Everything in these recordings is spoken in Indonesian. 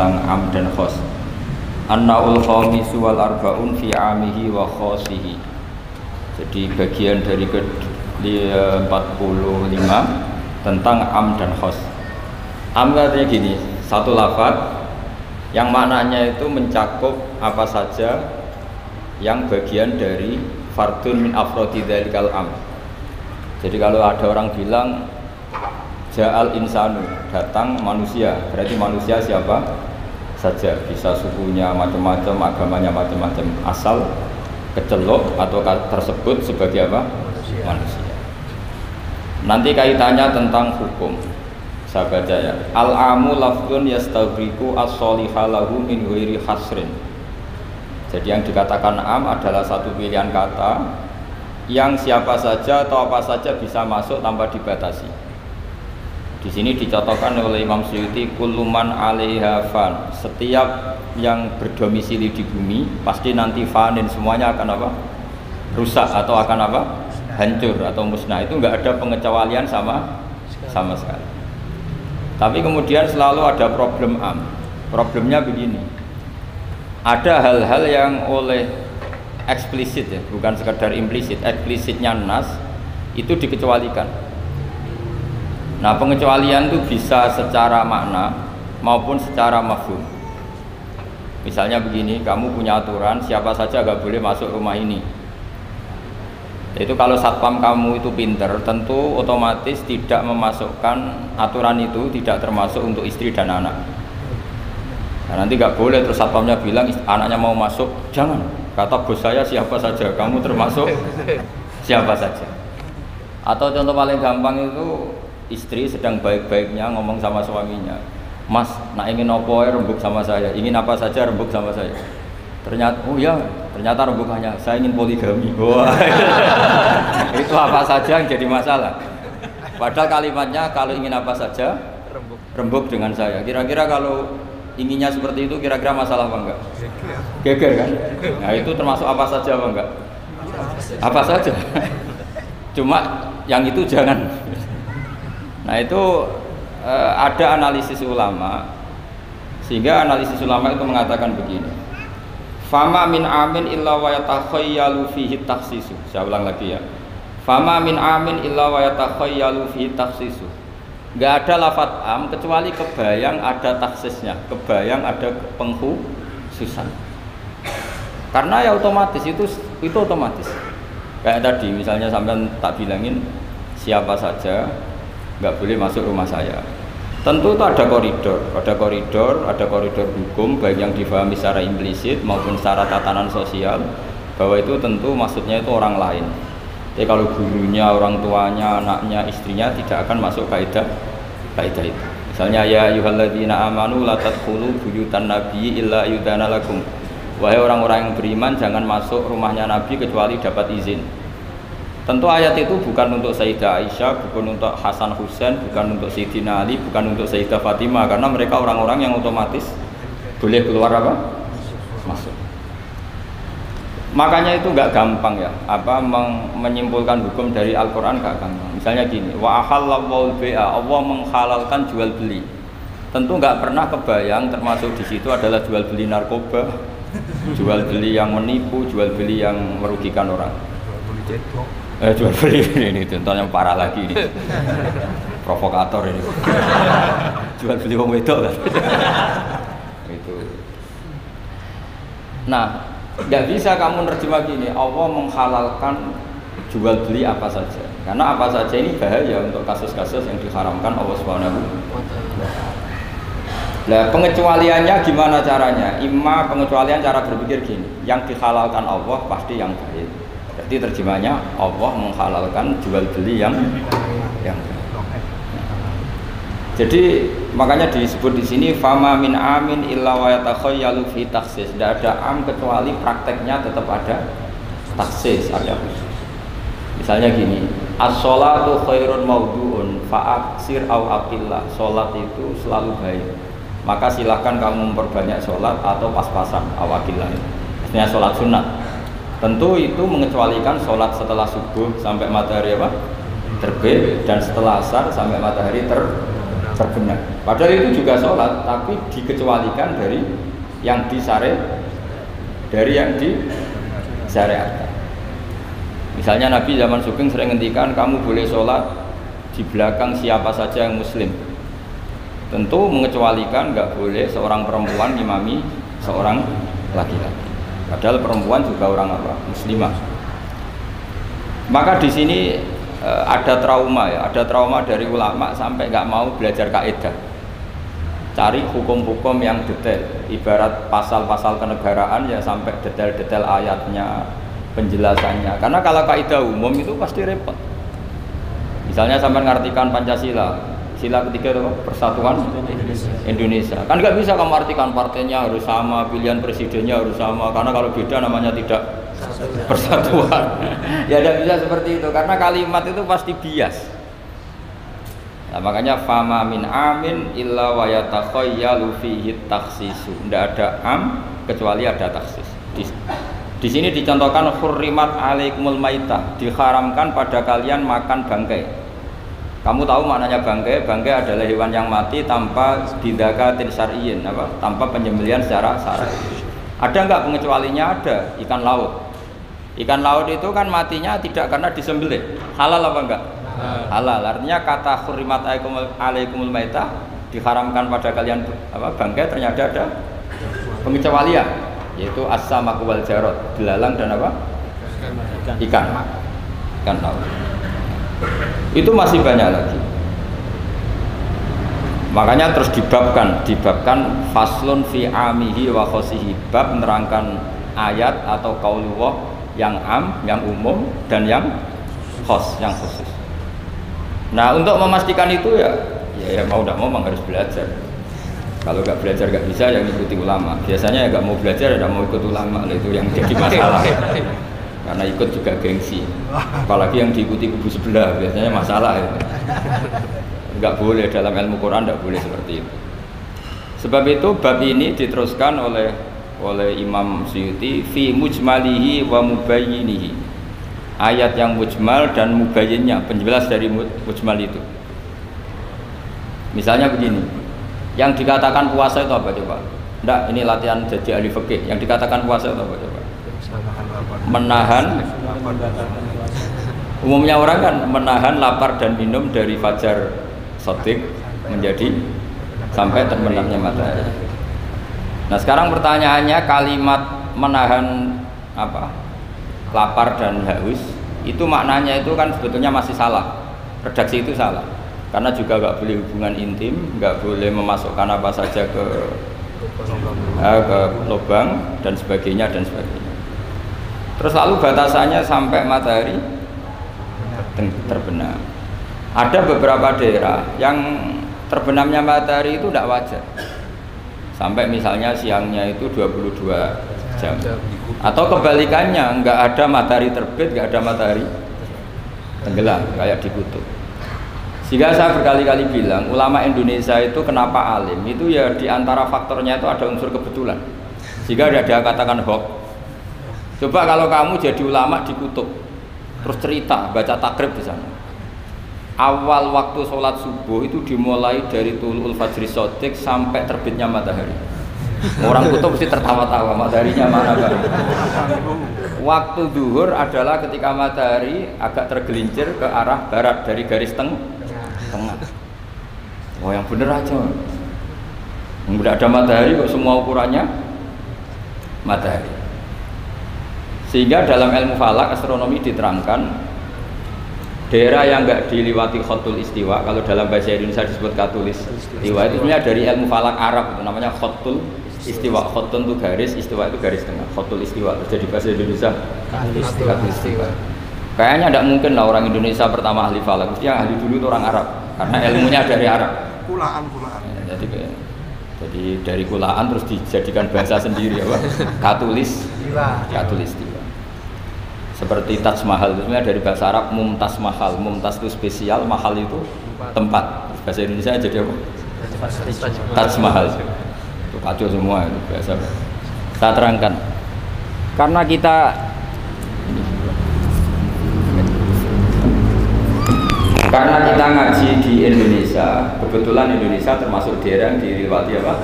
tentang am dan khos. An-naul khamisu wal arbaun fi amihi wa khosihi. Jadi bagian dari ke li- 45 tentang am dan khos. Am artinya gini, satu lafaz yang maknanya itu mencakup apa saja yang bagian dari fardun min afrodi dzalikal am. Jadi kalau ada orang bilang Ja'al insanu datang manusia berarti manusia siapa saja bisa sukunya macam-macam agamanya macam-macam asal kecelok atau tersebut sebagai apa? Manusia. Nanti kaitannya tentang hukum saya. Baca ya al amu lafdun yastabriku as lahu min ghairi hasrin jadi yang dikatakan am adalah satu pilihan kata yang siapa saja atau apa saja bisa masuk tanpa dibatasi di sini dicontohkan oleh Imam Suyuti kuluman alaiha fan. Setiap yang berdomisili di bumi pasti nanti fanin semuanya akan apa? Rusak atau akan apa? Hancur atau musnah. Itu enggak ada pengecualian sama sama sekali. Tapi kemudian selalu ada problem am. Problemnya begini. Ada hal-hal yang oleh eksplisit ya, bukan sekedar implisit. Eksplisitnya nas itu dikecualikan. Nah pengecualian itu bisa secara makna maupun secara mafhum. Misalnya begini, kamu punya aturan siapa saja gak boleh masuk rumah ini. Itu kalau satpam kamu itu pinter, tentu otomatis tidak memasukkan aturan itu tidak termasuk untuk istri dan anak. Nah, nanti gak boleh terus satpamnya bilang "Ist- anaknya mau masuk, jangan. Kata bos saya siapa saja, kamu termasuk siapa saja. Atau contoh paling gampang itu istri sedang baik-baiknya ngomong sama suaminya, Mas, nak ingin apa ya rembuk sama saya, ingin apa saja rembuk sama saya. Ternyata, oh ya, ternyata rembukannya saya ingin poligami. Wah, itu apa saja yang jadi masalah. Padahal kalimatnya kalau ingin apa saja Rembuk. rembuk dengan saya. Kira-kira kalau inginnya seperti itu, kira-kira masalah apa enggak? Geger kan? Nah itu termasuk apa saja apa enggak? Apa saja. Cuma yang itu jangan. Nah itu eh, ada analisis ulama sehingga analisis ulama itu mengatakan begini. Fama min amin illa wa yatakhayyalu fihi. Saya ulang lagi ya. Fama min amin illa wa yatakhayyalu fihi. Enggak ada lafat am kecuali kebayang ada taksisnya, kebayang ada pengkhususan. Karena ya otomatis itu itu otomatis. Kayak tadi misalnya sampai tak bilangin siapa saja nggak boleh masuk rumah saya. Tentu itu ada koridor, ada koridor, ada koridor hukum baik yang difahami secara implisit maupun secara tatanan sosial bahwa itu tentu maksudnya itu orang lain. Jadi kalau gurunya, orang tuanya, anaknya, istrinya tidak akan masuk kaidah kaidah itu. Misalnya ya ayyuhalladzina amanu la tadkhulu buyutan nabiyyi illa yudana lakum. Wahai orang-orang yang beriman jangan masuk rumahnya Nabi kecuali dapat izin. Tentu ayat itu bukan untuk Sayyidah Aisyah, bukan untuk Hasan Husain, bukan untuk Sayyidina Ali, bukan untuk Sayyidah Fatimah karena mereka orang-orang yang otomatis boleh keluar apa? Masuk. Makanya itu nggak gampang ya, apa menyimpulkan hukum dari Al-Qur'an nggak gampang. Misalnya gini, wa ahallallahu Allah menghalalkan jual beli. Tentu nggak pernah kebayang termasuk di situ adalah jual beli narkoba, jual beli yang menipu, jual beli yang merugikan orang. Eh jual beli ini contoh yang parah lagi ini. Provokator ini. jual beli wong wedok kan. itu. Nah, nggak bisa kamu nerjemah gini. Allah menghalalkan jual beli apa saja. Karena apa saja ini bahaya untuk kasus-kasus yang diharamkan Allah Subhanahu Nah, pengecualiannya gimana caranya? Ima pengecualian cara berpikir gini, yang dihalalkan Allah pasti yang baik. Jadi terjemahnya Allah menghalalkan jual beli yang yang. Jadi makanya disebut di sini fama min amin illa wa yatakhayyalu fi taksis. Tidak ada am kecuali prakteknya tetap ada taksis, ada khusus. Misalnya gini, as-sholatu khairun maudhu'un fa'aksir au aqillah. Salat itu selalu baik. Maka silahkan kamu memperbanyak sholat atau pas-pasan awakillah. Maksudnya sholat sunat. Tentu itu mengecualikan sholat setelah subuh sampai matahari apa? terbit dan setelah asar sampai matahari ter terbenam. Padahal itu juga sholat, tapi dikecualikan dari yang disare dari yang disyariatkan. Misalnya Nabi zaman Sugeng sering ngendikan kamu boleh sholat di belakang siapa saja yang muslim. Tentu mengecualikan nggak boleh seorang perempuan imami seorang laki-laki. Padahal perempuan juga orang apa? Muslimah. Maka di sini eh, ada trauma ya, ada trauma dari ulama sampai nggak mau belajar kaidah. Cari hukum-hukum yang detail, ibarat pasal-pasal kenegaraan ya sampai detail-detail ayatnya, penjelasannya. Karena kalau kaidah umum itu pasti repot. Misalnya sampai ngartikan Pancasila, sila ketiga itu persatuan Indonesia. Indonesia. Kan nggak bisa kamu artikan partainya harus sama, pilihan presidennya harus sama. Karena kalau beda namanya tidak persatuan. ya tidak bisa seperti itu karena kalimat itu pasti bias. Nah, makanya fama min amin illa wa yatakhayyalu fihi taksisu. Tidak ada am kecuali ada taksis. Di, di sini dicontohkan hurrimat alaikumul maitah, diharamkan pada kalian makan bangkai. Kamu tahu maknanya bangkai? Bangkai adalah hewan yang mati tanpa bidakatin syar'iyin, apa? Tanpa penyembelian secara syar'i. Ada nggak pengecualinya? Ada. Ikan laut. Ikan laut itu kan matinya tidak karena disembelih. Halal apa enggak? Halal. Artinya kata hurrimat alaikumul maitah diharamkan pada kalian apa bangkai ternyata ada pengecualian yaitu as-samaku wal jarot, belalang dan apa? Ikan. Ikan laut. Itu masih banyak lagi. Makanya terus dibabkan, dibabkan faslun fi amihi wa khosihi bab menerangkan ayat atau kaulullah yang am, yang umum dan yang khos, yang khusus. Nah untuk memastikan itu ya, ya, ya mau tidak mau memang harus belajar. Kalau nggak belajar nggak bisa yang ikuti ulama. Biasanya ya nggak mau belajar ya mau ikut ulama, nah, itu yang jadi masalah. Karena ikut juga gengsi. Apalagi yang diikuti kubu sebelah biasanya masalah ya. Nggak boleh dalam ilmu Quran nggak boleh seperti itu. Sebab itu bab ini diteruskan oleh oleh Imam Suyuti fi mujmalihi wa mubayyinihi ayat yang mujmal dan mubayyinnya penjelas dari mujmal itu misalnya begini yang dikatakan puasa itu apa coba enggak ini latihan jadi ahli fikih yang dikatakan puasa itu apa coba menahan. Umumnya orang kan menahan lapar dan minum dari fajar sotik menjadi sampai terbenamnya matahari. Nah sekarang pertanyaannya kalimat menahan apa? Lapar dan haus itu maknanya itu kan sebetulnya masih salah. Redaksi itu salah. Karena juga nggak boleh hubungan intim nggak boleh memasukkan apa saja ke eh, ke lubang dan sebagainya dan sebagainya terus lalu batasannya sampai matahari terbenam. Ada beberapa daerah yang terbenamnya matahari itu tidak wajar. Sampai misalnya siangnya itu 22 jam. Atau kebalikannya nggak ada matahari terbit nggak ada matahari tenggelam kayak di kutub sehingga saya berkali-kali bilang ulama Indonesia itu kenapa alim? Itu ya di antara faktornya itu ada unsur kebetulan. Sehingga ada dia katakan hoax coba kalau kamu jadi ulama di kutub terus cerita baca takrib di sana awal waktu sholat subuh itu dimulai dari tulul fajri sodik sampai terbitnya matahari Orang kutub mesti tertawa-tawa, mataharinya mana Pak? Waktu duhur adalah ketika matahari agak tergelincir ke arah barat dari garis teng tengah. Oh yang bener aja. Tidak ada matahari kok semua ukurannya matahari. Sehingga dalam ilmu falak astronomi diterangkan daerah yang nggak diliwati khotul istiwa kalau dalam bahasa Indonesia disebut katulis istiwa itu sebenarnya dari ilmu falak Arab itu namanya khotul istiwa. Khotun itu garis istiwa itu garis tengah khotul istiwa. Terus jadi bahasa Indonesia katulis istiwa. Kayaknya tidak mungkin lah orang Indonesia pertama ahli falak mesti yang ahli dulu itu orang Arab karena ilmunya dari Arab. Kulaan kulaan. Ya, jadi kayak- jadi dari kulaan terus dijadikan bahasa sendiri apa? Katulis. Katulis istiwa seperti Taj Mahal itu sebenarnya dari bahasa Arab Mumtaz Mahal. Mumtaz itu spesial mahal itu tempat. Bahasa Indonesia jadi apa? Taj Mahal. Itu kacau semua itu biasa saya terangkan. Karena kita karena kita ngaji di Indonesia kebetulan Indonesia termasuk daerah yang dilewati apa?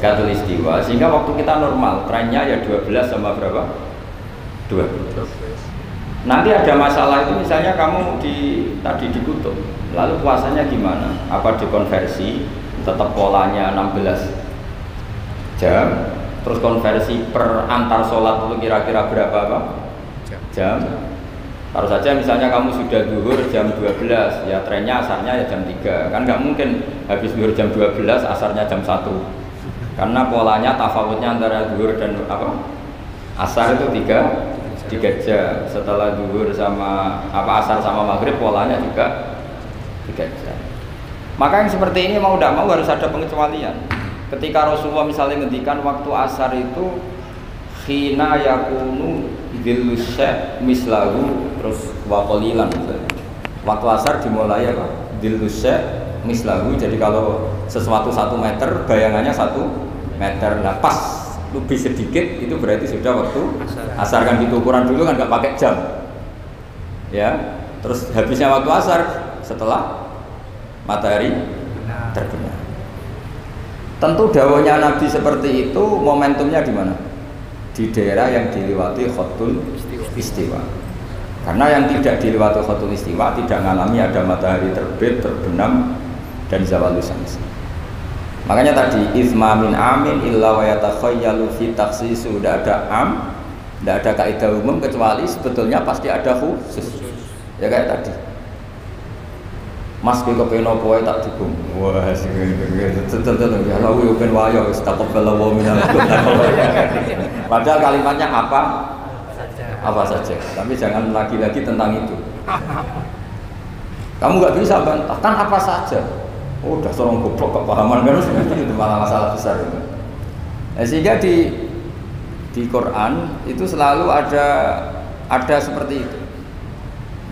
Katulistiwa. Sehingga waktu kita normal trennya ya 12 sama berapa 12 nanti ada masalah itu misalnya kamu di tadi di kutub lalu puasanya gimana? Apa dikonversi? Tetap polanya 16 jam terus konversi per antar sholat itu kira-kira berapa apa jam. Taruh saja misalnya kamu sudah duhur jam 12 ya trennya asarnya ya jam 3 kan nggak mungkin habis duhur jam 12 asarnya jam 1 karena polanya tafawutnya antara duhur dan apa? Asar itu tiga tiga setelah duhur sama apa asar sama maghrib polanya juga tiga maka yang seperti ini mau tidak mau harus ada pengecualian. Ketika Rasulullah misalnya ngendikan waktu asar itu khina yakunu dilusya mislahu terus wakolilan waktu asar dimulai apa? Dilusya mislahu jadi kalau sesuatu satu meter bayangannya satu meter. Nah pas lebih sedikit itu berarti sudah waktu asar. kan gitu ukuran dulu kan nggak pakai jam. Ya terus habisnya waktu asar setelah matahari terbenam. Tentu dawanya Nabi seperti itu momentumnya di mana? Di daerah yang dilewati khotul istiwa. Karena yang tidak dilewati khotul istiwa tidak mengalami ada matahari terbit terbenam dan zawal syams makanya tadi izma min amin illa wa yatakhayyalu fi takhsis sudah ada am tidak ada kaidah umum kecuali sebetulnya pasti ada khusus ya kayak tadi Mas ki kepen apa tak dukung. Wah, sing tentu ya Allah yo ben wayo wis taqabbal wa minal Padahal kalimatnya apa? Apa saja. Tapi jangan lagi-lagi tentang itu. Kamu nggak bisa bantah kan apa saja. Oh, udah seorang goblok kepahaman kan itu malah masalah besar itu. Nah, sehingga di di Quran itu selalu ada ada seperti itu.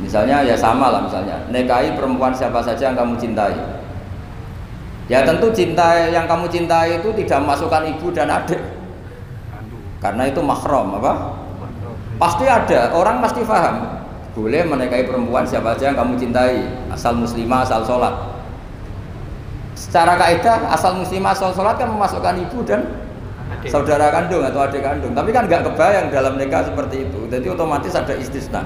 Misalnya ya sama lah misalnya nikahi perempuan siapa saja yang kamu cintai. Ya tentu cinta yang kamu cintai itu tidak memasukkan ibu dan adik. Karena itu mahram apa? Pasti ada, orang pasti paham. Boleh menikahi perempuan siapa saja yang kamu cintai, asal muslimah, asal sholat. Secara kaidah asal muslimah, asal sholat kan memasukkan ibu dan saudara kandung atau adik kandung. Tapi kan nggak kebayang dalam nikah seperti itu. Jadi otomatis ada istisna.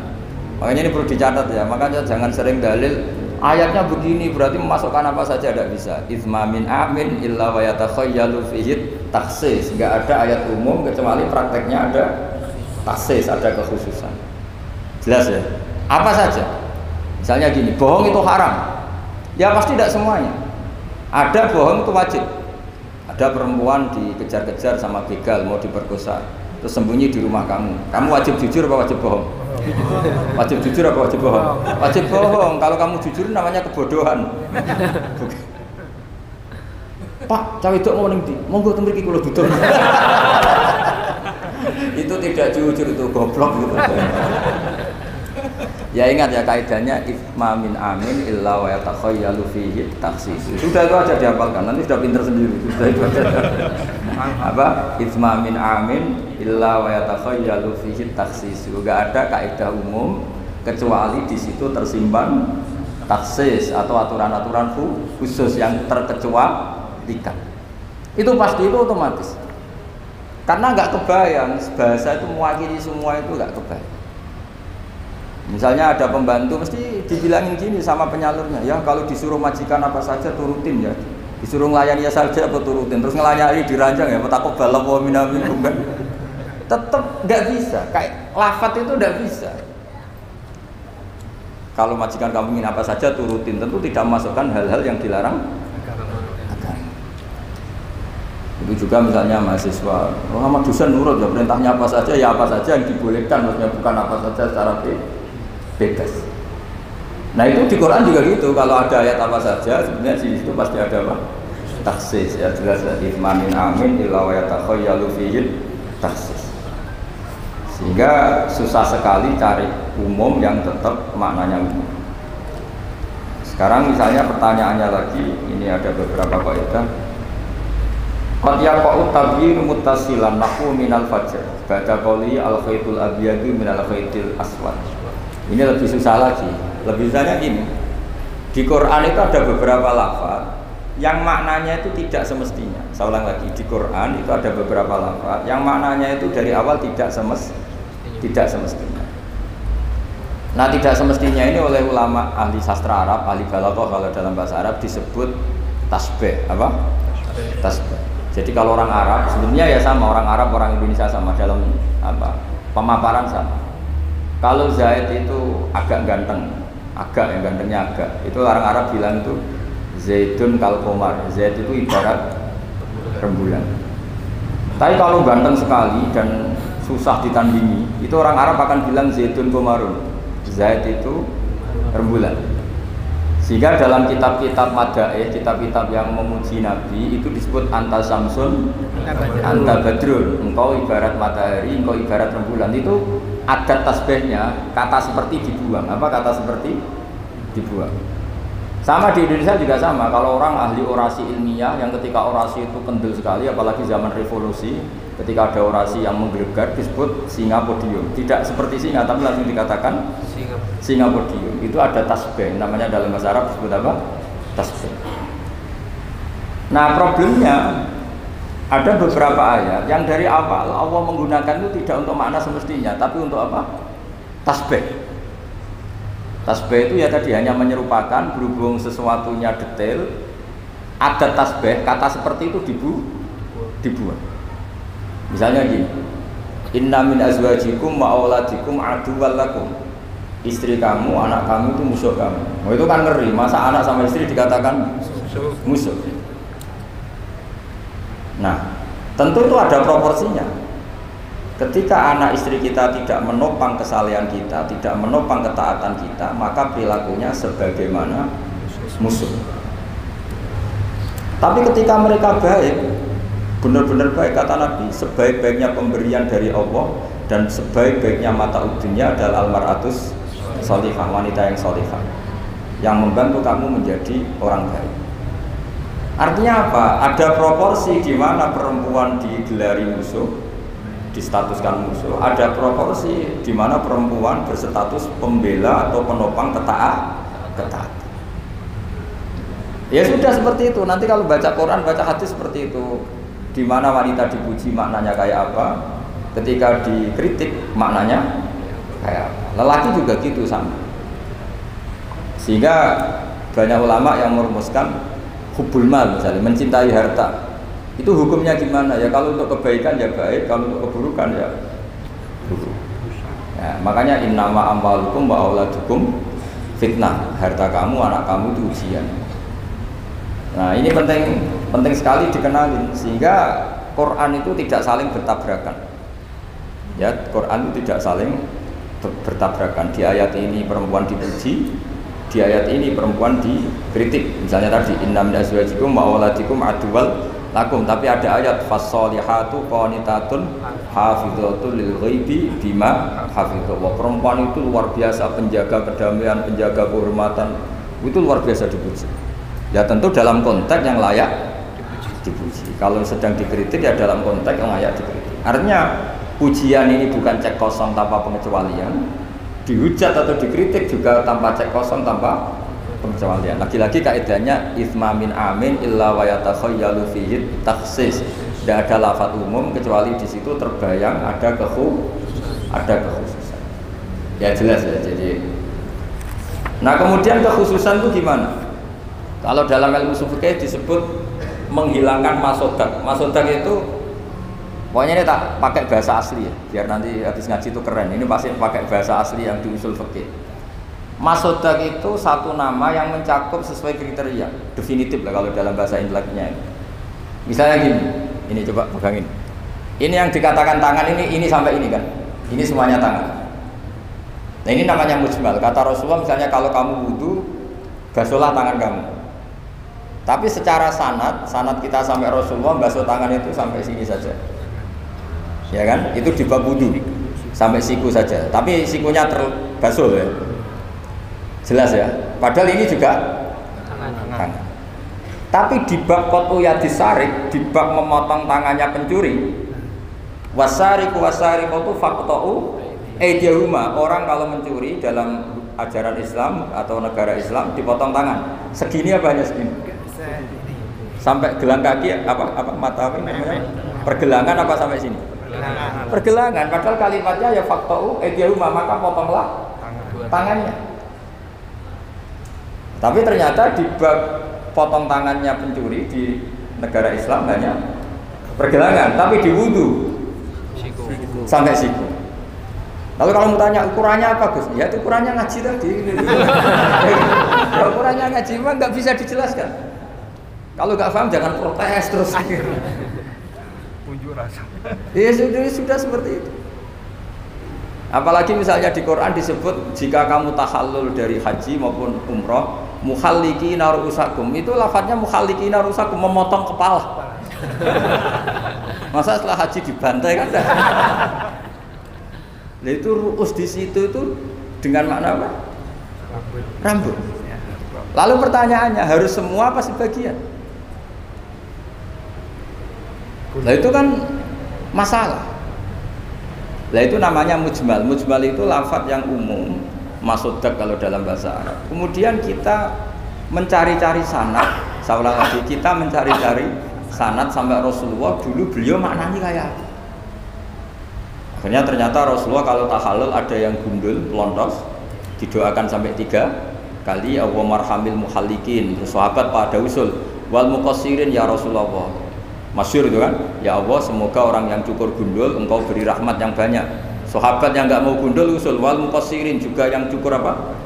Makanya ini perlu dicatat ya. Makanya jangan sering dalil ayatnya begini berarti memasukkan apa saja tidak bisa. Izma min amin illa wa yatakhayyalu fihi taksis. Enggak ada ayat umum kecuali prakteknya ada taksis, ada kekhususan. Jelas ya? Apa saja? Misalnya gini, bohong itu haram. Ya pasti tidak semuanya. Ada bohong itu wajib. Ada perempuan dikejar-kejar sama begal mau diperkosa, terus sembunyi di rumah kamu. Kamu wajib jujur apa wajib bohong? Wajib jujur apa wajib bohong? Wajib bohong. Kalau kamu jujur namanya kebodohan. Pak, cawe itu mau nanti, mau gue temui kalau duduk. itu tidak jujur itu goblok gitu. Ya ingat ya kaidahnya ifma min amin illa wa yatakhayyalu fihi taksis. Sudah itu aja dihafalkan, nanti sudah pinter sendiri. Sudah itu aja. Apa? Ifma min amin illa wa yatakhayyalu fihi taksis. Juga ada kaidah umum kecuali di situ tersimpan taksis atau aturan-aturan khusus yang terkecualikan. Itu pasti itu otomatis. Karena nggak kebayang bahasa itu mewakili semua itu nggak kebayang. Misalnya ada pembantu mesti dibilangin gini sama penyalurnya, ya kalau disuruh majikan apa saja turutin ya. Disuruh ngelayani ya saja apa turutin. Terus ngelayani diranjang ya, takut balap wa minamin. Tetap nggak bisa. Kayak lafat itu nggak bisa. Kalau majikan kamu ingin apa saja turutin, tentu tidak memasukkan hal-hal yang dilarang. Itu juga misalnya mahasiswa, oh, dosen nurut ya perintahnya apa saja ya apa saja yang dibolehkan, maksudnya bukan apa saja secara bebas. Nah itu di Quran juga gitu. Kalau ada ayat apa saja, sebenarnya di situ pasti ada apa? Taksis ya jelas ya. Itmamin amin ila wa taksis. Sehingga susah sekali cari umum yang tetap maknanya umum. Sekarang misalnya pertanyaannya lagi, ini ada beberapa kaidah. Qad yaqa'u tabyin muttasilan nahu minal fajr. Baca qawli al khaitul abyadu minal khaitil aswad. Ini lebih susah lagi. Lebih susahnya gini. Di Quran itu ada beberapa lafaz yang maknanya itu tidak semestinya. Saya ulang lagi, di Quran itu ada beberapa lafaz yang maknanya itu dari awal tidak semes tidak semestinya. Nah, tidak semestinya ini oleh ulama ahli sastra Arab, ahli balaghah kalau dalam bahasa Arab disebut tasbih, apa? Tasbih. Jadi kalau orang Arab sebenarnya ya sama orang Arab, orang Indonesia sama dalam apa? Pemaparan sama kalau Zaid itu agak ganteng, agak yang gantengnya agak, itu orang Arab bilang itu Zaidun kalkomar. Zaid itu ibarat rembulan. Tapi kalau ganteng sekali dan susah ditandingi, itu orang Arab akan bilang Zaidun komarun. Zaid itu rembulan. Sehingga dalam kitab-kitab madaeh, kitab-kitab yang memuji Nabi itu disebut anta samsun, anta badrun. Engkau ibarat matahari, engkau ibarat rembulan. Itu adat tasbihnya kata seperti dibuang. Apa kata seperti? Dibuang. Sama di Indonesia juga sama. Kalau orang ahli orasi ilmiah yang ketika orasi itu kendel sekali apalagi zaman revolusi ketika ada orasi yang menggelegar disebut singa podium tidak seperti singa tapi langsung dikatakan singa, singa podium itu ada tasbih. Namanya dalam bahasa Arab disebut apa? Tasbih. Nah problemnya ada beberapa ayat yang dari awal Allah menggunakan itu tidak untuk makna semestinya, tapi untuk apa? Tasbih. Tasbih itu ya tadi hanya menyerupakan berhubung sesuatunya detail. Ada tasbih, kata seperti itu dibu dibuat. Misalnya gini, Inna min azwajikum wa auladikum aduwwal lakum. Istri kamu, anak kamu itu musuh kamu. Oh, itu kan ngeri, masa anak sama istri dikatakan musuh. Nah, tentu itu ada proporsinya. Ketika anak istri kita tidak menopang kesalehan kita, tidak menopang ketaatan kita, maka perilakunya sebagaimana musuh. Tapi ketika mereka baik, benar-benar baik kata Nabi, sebaik-baiknya pemberian dari Allah dan sebaik-baiknya mata udunya adalah almaratus salihah, wanita yang salihah yang membantu kamu menjadi orang baik. Artinya apa? Ada proporsi di mana perempuan digelari musuh, distatuskan musuh. Ada proporsi di mana perempuan berstatus pembela atau penopang ketaat, ketaat. Ya sudah seperti itu. Nanti kalau baca Quran, baca hadis seperti itu. Di mana wanita dipuji maknanya kayak apa? Ketika dikritik maknanya kayak apa? Lelaki juga gitu sama. Sehingga banyak ulama yang merumuskan hubul mal misalnya mencintai harta. Itu hukumnya gimana? Ya kalau untuk kebaikan ya baik kalau untuk keburukan ya buruk. Ya, makanya innama amalukum wa auladukum fitnah. Harta kamu anak kamu itu ujian. Nah ini penting penting sekali dikenalin sehingga Quran itu tidak saling bertabrakan. Ya Quran itu tidak saling bertabrakan. Di ayat ini perempuan dipuji di ayat ini perempuan dikritik misalnya tadi inna min azwajikum wa auladikum aduwal lakum. Tapi ada ayat fasolihatu qanitatun hafidhatul lil ghaibi bima wa perempuan itu luar biasa penjaga kedamaian penjaga kehormatan. Itu luar biasa dipuji. Ya tentu dalam konteks yang layak dipuji. Kalau sedang dikritik ya dalam konteks yang layak dikritik. Artinya pujian ini bukan cek kosong tanpa pengecualian. Dihujat atau dikritik juga tanpa cek kosong tanpa pengecualian lagi-lagi kaidahnya isma min amin illa wa yatakhayyalu fihi taksis Tidak ada lafat umum kecuali di situ terbayang ada kehu, ada kekhususan. Ya jelas ya. Jadi, nah kemudian kekhususan itu gimana? Kalau dalam ilmu fikih disebut menghilangkan masodak. Masodak itu pokoknya ini tak pakai bahasa asli ya, biar nanti habis ngaji itu keren. Ini pasti pakai bahasa asli yang di usul fikih. Masodak itu satu nama yang mencakup sesuai kriteria definitif lah kalau dalam bahasa inteleknya. Misalnya gini, ini coba pegangin. Ini yang dikatakan tangan ini, ini sampai ini kan. Ini semuanya tangan. Nah ini namanya mujmal. Kata Rasulullah misalnya kalau kamu wudhu, basuhlah tangan kamu. Tapi secara sanat, sanat kita sampai Rasulullah basuh tangan itu sampai sini saja. Ya kan? Itu di bab wudhu sampai siku saja. Tapi sikunya terbasuh ya. Jelas ya. Padahal ini juga tangan. Tapi di bab kotu disarik, di bab memotong tangannya pencuri, wasariku wasariku itu fakto'u Eidiyahuma orang kalau mencuri dalam ajaran Islam atau negara Islam dipotong tangan. Segini apa hanya segini? Sampai gelang kaki apa apa mata namanya? Pergelangan apa sampai sini? Pergelangan. Padahal kalimatnya ya fakto'u Eidiyahuma maka potonglah tangannya tapi ternyata di bab potong tangannya pencuri di negara Islam hanya pergelangan, tapi di wudhu sampai siku. Lalu kalau mau tanya ukurannya apa Gus? Ya itu ukurannya ngaji tadi. ya, ukurannya ngaji memang nggak bisa dijelaskan. Kalau nggak paham jangan protes terus. Iya sudah sudah seperti itu. Apalagi misalnya di Quran disebut jika kamu tahallul dari haji maupun umroh mukhalliki narusakum itu lafadznya mukhalliki narusakum memotong kepala. Masa setelah haji dibantai kan nah itu ruus di situ itu dengan makna apa? Rambut. Lalu pertanyaannya harus semua apa sebagian? Nah itu kan masalah. Nah itu namanya mujmal. Mujmal itu lafadz yang umum masodak kalau dalam bahasa Arab. Kemudian kita mencari-cari sanat, saya lagi, kita mencari-cari sanat sampai Rasulullah dulu beliau maknanya kayak apa? Akhirnya ternyata Rasulullah kalau tahalul ada yang gundul, lontos, didoakan sampai tiga kali Allah marhamil muhalikin terus sahabat pada usul wal mukasirin ya Rasulullah masyur itu kan ya Allah semoga orang yang cukur gundul engkau beri rahmat yang banyak Sahabat yang nggak mau gundul usul wal mukasirin juga yang cukur apa?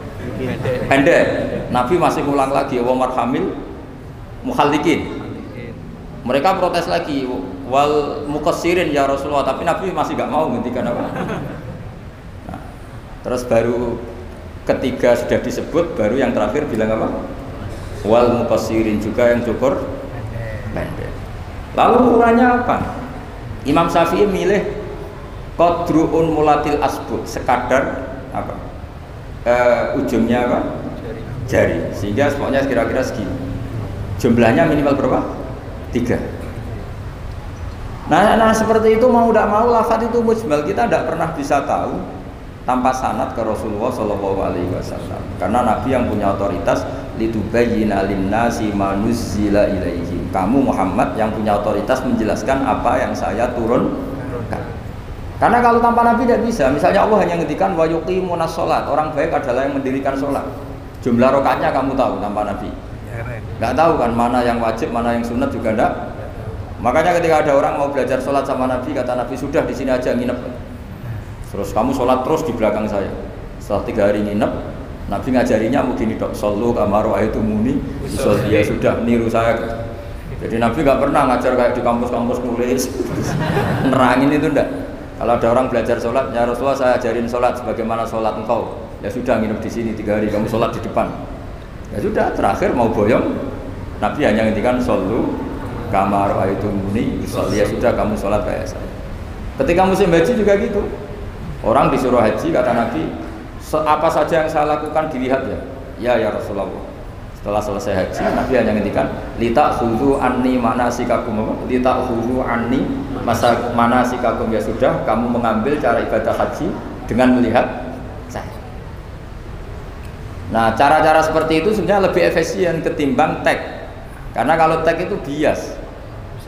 Pendek. Nabi masih ulang lagi wa marhamil muhallikin. Mereka protes lagi wal mukasirin ya Rasulullah tapi Nabi masih nggak mau ngendikan apa. Nah, terus baru ketiga sudah disebut baru yang terakhir bilang apa? Wal mukasirin juga yang cukur pendek. Lalu ukurannya apa? Imam Syafi'i milih Kodruun mulatil asbuk sekadar apa? Uh, ujungnya apa? Jari. Jari. Sehingga semuanya kira-kira segini. Jumlahnya minimal berapa? Tiga. Nah, nah seperti itu mau tidak mau lafadz itu mujmal kita tidak pernah bisa tahu tanpa sanat ke Rasulullah Shallallahu Alaihi Wasallam karena Nabi yang punya otoritas litubayyina linnasi manuzzila ilaihim kamu Muhammad yang punya otoritas menjelaskan apa yang saya turun karena kalau tanpa Nabi tidak bisa. Misalnya Allah hanya ngendikan wa yuqimuna sholat. Orang baik adalah yang mendirikan sholat. Jumlah rokatnya kamu tahu tanpa Nabi. Nggak tahu kan mana yang wajib, mana yang sunat juga enggak. Makanya ketika ada orang mau belajar sholat sama Nabi, kata Nabi sudah di sini aja nginep. Terus kamu sholat terus di belakang saya. Setelah tiga hari nginep, Nabi ngajarinya gini dok, solu kamaru itu muni, dia sudah niru saya. Jadi Nabi nggak pernah ngajar kayak di kampus-kampus nulis, nerangin itu enggak. Kalau ada orang belajar sholat, ya Rasulullah saya ajarin sholat sebagaimana sholat engkau. Ya sudah nginep di sini tiga hari, kamu sholat di depan. Ya sudah, terakhir mau boyong, Nabi hanya ngintikan solu kamar itu muni, ya sudah kamu sholat kayak saya. Ketika musim haji juga gitu. Orang disuruh haji kata Nabi, apa saja yang saya lakukan dilihat ya. Ya ya Rasulullah. Setelah selesai haji, Nabi hanya ngintikan, lita khudu anni mana sikakum lita khudu anni masa mana sih kagum ya sudah kamu mengambil cara ibadah haji dengan melihat saya. Nah cara-cara seperti itu sebenarnya lebih efisien ketimbang tag karena kalau tag itu bias.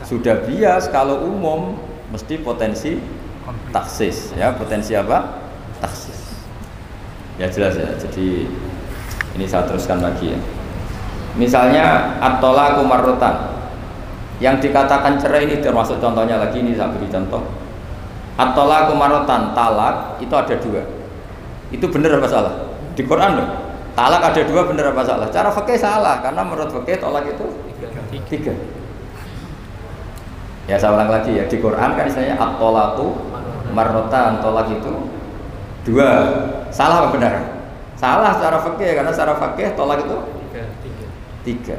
Sudah bias kalau umum mesti potensi taksis ya. Potensi apa? Taksis. Ya jelas ya. Jadi ini saya teruskan lagi ya misalnya atola kumarutan yang dikatakan cerai ini termasuk contohnya lagi ini saya beri contoh. Atola kumarutan talak itu ada dua. Itu benar apa salah? Di Quran loh. Talak ada dua benar apa salah? Cara fakih salah karena menurut fakih tolak itu tiga. Ya saya ulang lagi ya. Di Quran kan istilahnya at-tolaku marrotan tolak itu dua. Salah apa benar? Salah secara fakih karena secara fakih tolak itu tiga.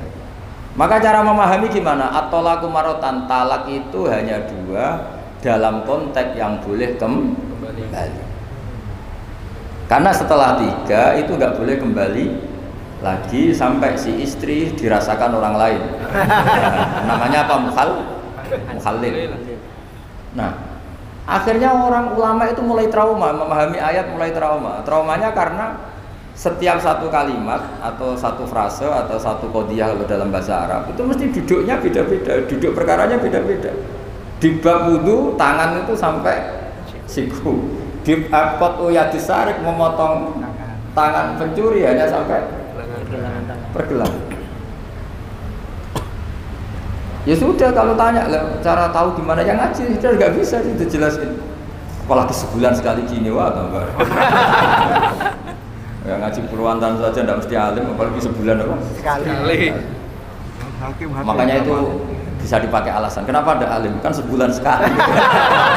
Maka cara memahami gimana? At-tolaku marrotan talak itu hanya dua dalam konteks yang boleh kembali. Karena setelah tiga itu nggak boleh kembali lagi sampai si istri dirasakan orang lain. Namanya apa? Mukhal mukhallil. Nah akhirnya orang ulama itu mulai trauma memahami ayat mulai trauma. Traumanya karena setiap satu kalimat atau satu frase atau satu kodiah kalau dalam bahasa Arab itu mesti duduknya beda-beda duduk perkaranya beda-beda. Di bab wudhu tangan itu sampai siku. Di akot uyadisarik memotong tangan pencuri hanya sampai pergelangan ya sudah kalau tanya lah cara tahu gimana yang ngaji sudah nggak bisa itu jelasin apalagi sebulan sekali gini wah tambah ya ngaji puluhan tahun saja tidak mesti alim apalagi sebulan apa? Sekali. Makanya itu bisa dipakai alasan. Kenapa ada alim? Kan sebulan sekali.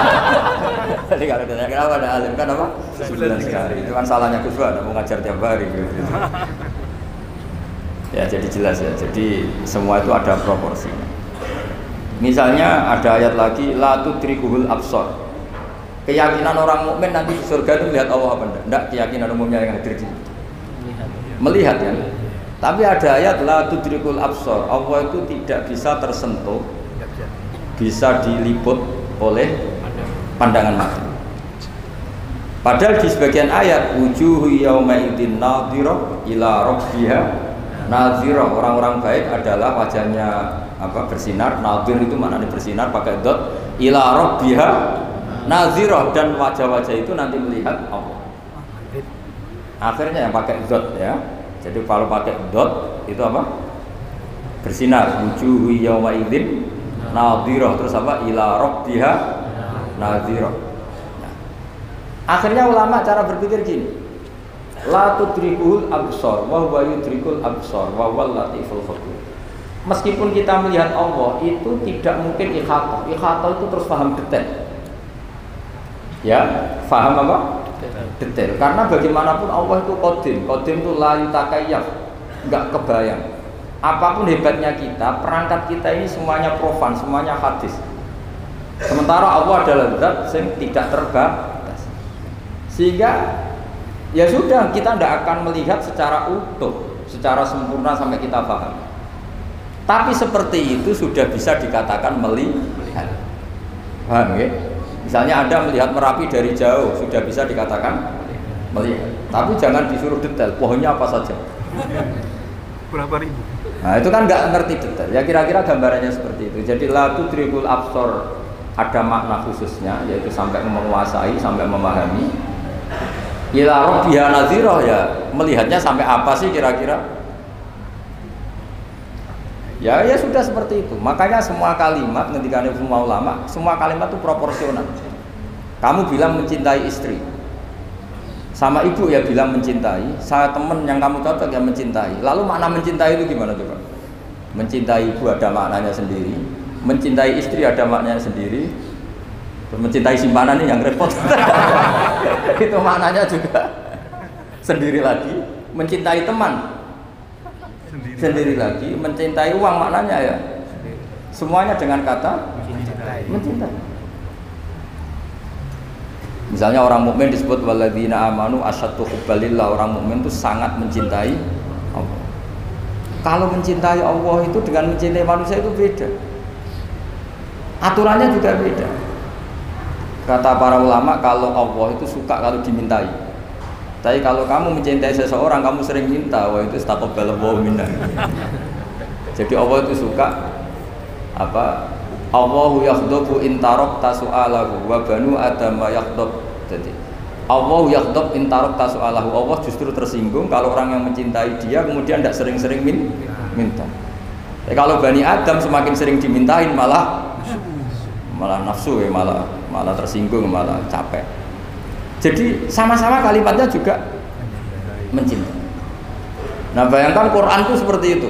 Jadi kalau ditanya kenapa ada alim? Kan apa? Sebulan sekali. itu kan salahnya Gus Dur mau ngajar tiap hari. Gitu. ya jadi jelas ya. Jadi semua itu ada proporsinya. Misalnya ada ayat lagi la tudrikuhul absor keyakinan orang mukmin nanti di surga itu melihat Allah apa enggak? Enggak keyakinan umumnya yang hadir di melihat ya. Tapi ada ayat la tudrikul absor. Allah itu tidak bisa tersentuh, bisa diliput oleh pandangan mata. Padahal di sebagian ayat wujuhu yauma idzin nadhira ila rabbiha nadhira. Orang-orang baik adalah wajahnya apa bersinar, nadhir itu maknanya bersinar pakai dot ila rabbiha nadhira dan wajah-wajah itu nanti melihat Allah. Akhirnya yang pakai dot ya. Jadi kalau pakai dot itu apa? Bersinar. Wujuhu yauma idzin nadhira terus apa? Ila rabbiha nadhira. Nah. Akhirnya ulama cara berpikir gini. La tudrikul absor wa huwa yudrikul absor wa huwa latiful khabir. Meskipun kita melihat Allah itu tidak mungkin ikhatah. Ikhatah itu terus paham detail. Ya, paham apa? detail. Karena bagaimanapun Allah itu kodim kodim itu layu takayyaf nggak kebayang. Apa pun hebatnya kita perangkat kita ini semuanya profan semuanya hadis. Sementara Allah adalah zat yang tidak terbatas. Sehingga ya sudah kita tidak akan melihat secara utuh secara sempurna sampai kita paham tapi seperti itu sudah bisa dikatakan melihat. Paham ya Misalnya Anda melihat Merapi dari jauh sudah bisa dikatakan melihat. Tapi jangan disuruh detail, pohonnya apa saja. Berapa ribu? Nah itu kan nggak ngerti detail. Ya kira-kira gambarannya seperti itu. Jadi latu tribul absor ada makna khususnya yaitu sampai menguasai, sampai memahami. Ila nadhiroh ya melihatnya sampai apa sih kira-kira? Ya, ya sudah seperti itu. Makanya semua kalimat ketika semua ulama, semua kalimat itu proporsional. Kamu bilang mencintai istri, sama ibu ya bilang mencintai, saya temen yang kamu cocok yang mencintai. Lalu makna mencintai itu gimana coba? Mencintai ibu ada maknanya sendiri, mencintai istri ada maknanya sendiri, mencintai simpanan ini yang repot. itu maknanya juga sendiri lagi. Mencintai teman Sendiri. lagi mencintai uang maknanya ya. Semuanya dengan kata mencintai. misalnya orang mukmin disebut waladina amanu asyaddu hubbalillah orang mukmin itu sangat mencintai Allah. Kalau mencintai Allah itu dengan mencintai manusia itu beda. Aturannya juga beda. Kata para ulama kalau Allah itu suka kalau dimintai tapi kalau kamu mencintai seseorang, kamu sering minta, wah itu taqabbalallahu minna. Jadi Allah itu suka apa Allahu yakhdubu in tarakta su'alahu wa banu adam yakhdub. Jadi Allahu yakhdub in tarakta su'alahu. Allah justru tersinggung kalau orang yang mencintai dia kemudian tidak sering-sering min minta. Ya, kalau Bani Adam semakin sering dimintain malah malah nafsu ya malah malah tersinggung malah capek. Jadi sama-sama kalimatnya juga mencintai. Nah bayangkan Quran itu seperti itu.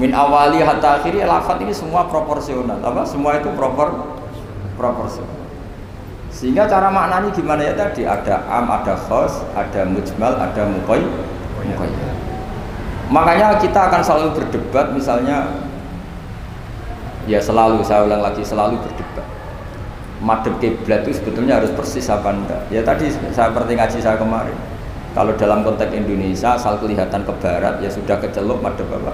Min awali hatta akhiri lafat ini semua proporsional. Apa? Semua itu propor proporsional. Sehingga cara maknanya gimana ya tadi? Ada am, ada khos, ada mujmal, ada mukoy, mukoy. Makanya kita akan selalu berdebat misalnya ya selalu saya ulang lagi selalu berdebat madep kiblat itu sebetulnya harus persis apa enggak? Ya tadi saya seperti ngaji saya kemarin. Kalau dalam konteks Indonesia asal kelihatan ke barat ya sudah kecelok madep apa?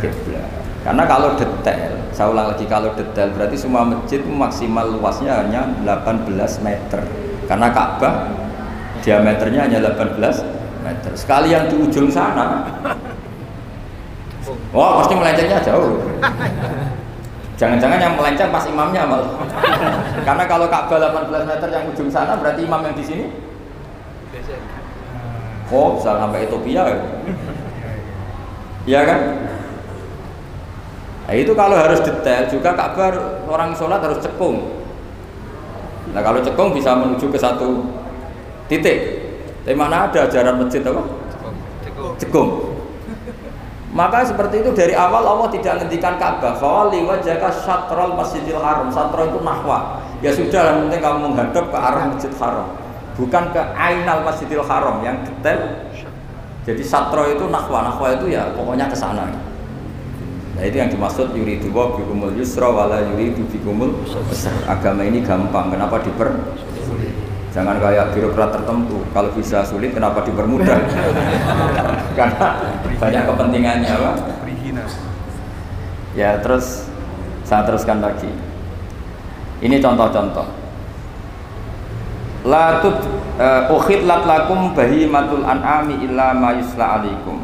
Kiblat. Karena kalau detail saya ulang lagi kalau detail berarti semua masjid maksimal luasnya hanya 18 meter. Karena Ka'bah diameternya hanya 18 meter. Sekali yang di ujung sana. Wah, pasti melencengnya jauh. Jangan-jangan yang melenceng pas imamnya malah. Karena kalau Ka'bah 18 meter yang ujung sana berarti imam yang di sini Oh, bisa sampai Ethiopia ya. Iya kan? Nah, itu kalau harus detail juga Ka'bah orang sholat harus cekung. Nah kalau cekung bisa menuju ke satu titik. Tapi mana ada ajaran masjid apa? Cekung. Maka seperti itu dari awal Allah tidak menghentikan Ka'bah. Fawali wajhaka syatrul Masjidil Haram. Satro itu nahwa. Ya sudah, yang penting kamu menghadap ke arah Masjid Haram. Bukan ke ainal Masjidil Haram yang detail. Jadi satro itu nahwa. Nahwa itu ya pokoknya ke sana. Nah itu yang dimaksud yuridu wa bikumul yusra wala yuridu bikumul. Agama ini gampang. Kenapa diper Jangan kayak birokrat tertentu. Kalau bisa sulit, kenapa dipermudah? Karena banyak kepentingannya, Pak. Ya, terus saya teruskan lagi. Ini contoh-contoh. Latut uh, ukhidlat lakum bahimatul an'ami illa ma yusla alaikum.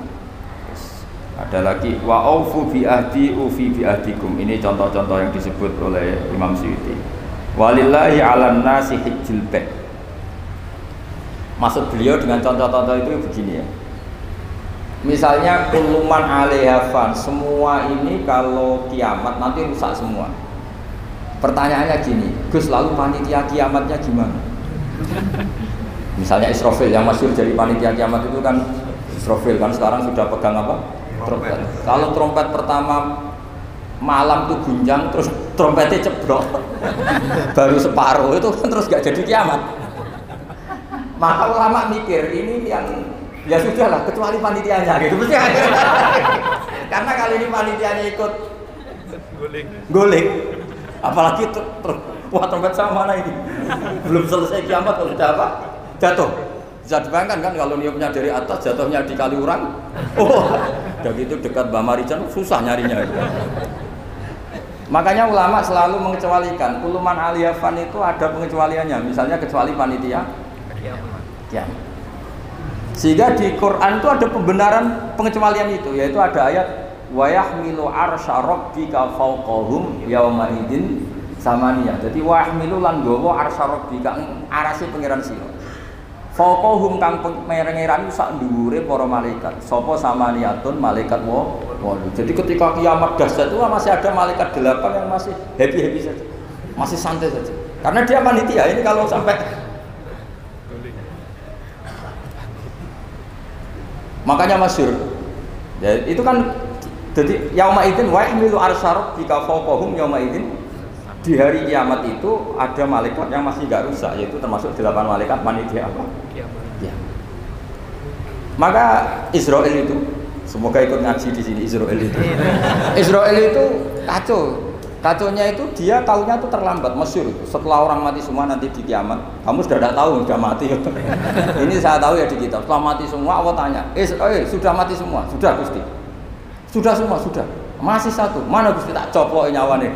Ada lagi wa aufu bi ahdi ufi bi ahdikum. Ini contoh-contoh yang disebut oleh Imam Suyuti. Walillahi 'alan nasi hijjul bait. Maksud beliau dengan contoh-contoh itu begini ya. Misalnya kuluman alehafan, semua ini kalau kiamat nanti rusak semua. Pertanyaannya gini, Gus lalu panitia kiamatnya gimana? Misalnya Israfil yang masuk jadi panitia kiamat itu kan Israfil kan sekarang sudah pegang apa? Trompet. Kalau trompet pertama malam tuh gunjang terus trompetnya cebrok baru separuh itu kan terus gak jadi kiamat maka ulama mikir ini yang ya sudah lah kecuali panitianya gitu mesti karena kali ini panitianya ikut Guling. golek apalagi wah trompet sama mana ini? Belum selesai kiamat kalau sudah apa? Jatuh. Bisa dibayangkan kan kalau niupnya dari atas jatuhnya di Kaliurang? Oh dan itu dekat Mbak Marijan susah nyarinya. Makanya ulama selalu mengecualikan kuluman aliyafan itu ada pengecualiannya. Misalnya kecuali panitia kiamat sehingga di Quran itu ada pembenaran pengecualian itu yaitu ada ayat wa yahmilu arsya rabbika fawqahum yauma idzin samaniyah jadi wa yahmilu lan gawa arsya rabbika arase pangeran sira fawqahum kang pangeran sak dhuwure para malaikat. Sapa samaniyatun? Malaikat wa walu. Jadi ketika kiamat dahsyat itu masih ada malaikat delapan yang masih happy happy saja masih santai saja. Karena dia panitia ini kalau sampai makanya masyur. Ya, itu kan jadi yauma idin wa ihmilu arsyarab jika fawqahum yauma idin di hari kiamat itu ada malaikat yang masih nggak rusak yaitu termasuk delapan malaikat. Panitia apa? Ya. maka Israel itu semoga ikut ngaji di sini Israel itu. Israel itu kacau kacaunya itu dia tahunya itu terlambat masyur setelah orang mati semua nanti di kiamat. Kamu sudah tidak tahu sudah mati. Ini saya tahu ya di kitab setelah mati semua Allah tanya eh, eh sudah mati semua? Sudah Gusti. Sudah semua sudah. Masih satu. Mana Gusti? Tak coplok nyawa nih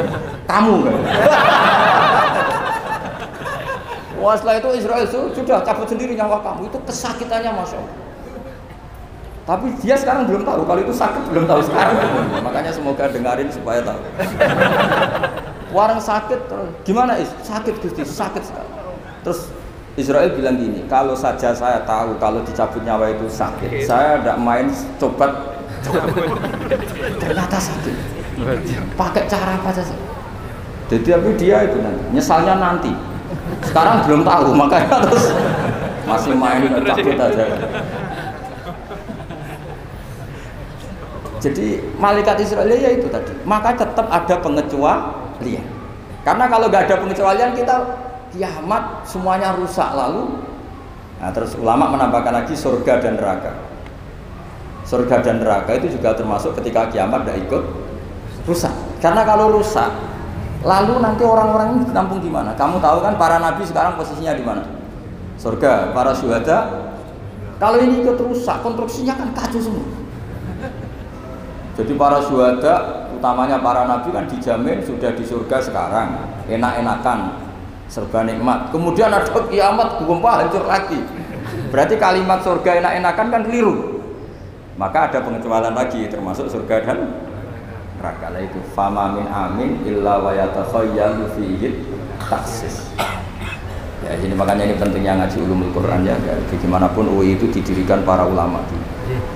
kamu Wah setelah itu Israel itu sudah cabut sendiri nyawa kamu. Itu kesakitannya masya Allah tapi dia sekarang belum tahu kalau itu sakit belum tahu sekarang makanya semoga dengarin supaya tahu. Warang sakit terus gimana is? Sakit Gusti, sakit sekali. Terus Israel bilang gini, kalau saja saya tahu kalau dicabut nyawa itu sakit, saya tidak main coba ternyata sakit. Pakai cara apa saja. Jadi tapi dia itu nanti nyesalnya nanti. Sekarang belum tahu makanya terus masih main cabut aja. Jadi malaikat Israel ya itu tadi. Maka tetap ada pengecualian. Karena kalau nggak ada pengecualian kita kiamat semuanya rusak lalu. Nah terus ulama menambahkan lagi surga dan neraka. Surga dan neraka itu juga termasuk ketika kiamat tidak ikut rusak. Karena kalau rusak, lalu nanti orang-orang ini ditampung di mana? Kamu tahu kan para nabi sekarang posisinya di mana? Surga, para syuhada. Kalau ini ikut rusak, konstruksinya kan kacau semua. Jadi para syuhada, utamanya para nabi kan dijamin sudah di surga sekarang, enak-enakan, serba nikmat. Kemudian ada kiamat, gempa hancur lagi. Berarti kalimat surga enak-enakan kan keliru. Maka ada pengecualian lagi, termasuk surga dan neraka itu. Fama min amin illa wa taksis. Ya, ini makanya ini pentingnya ngaji ulumul Quran ya. ya. Bagaimanapun UI itu didirikan para ulama dulu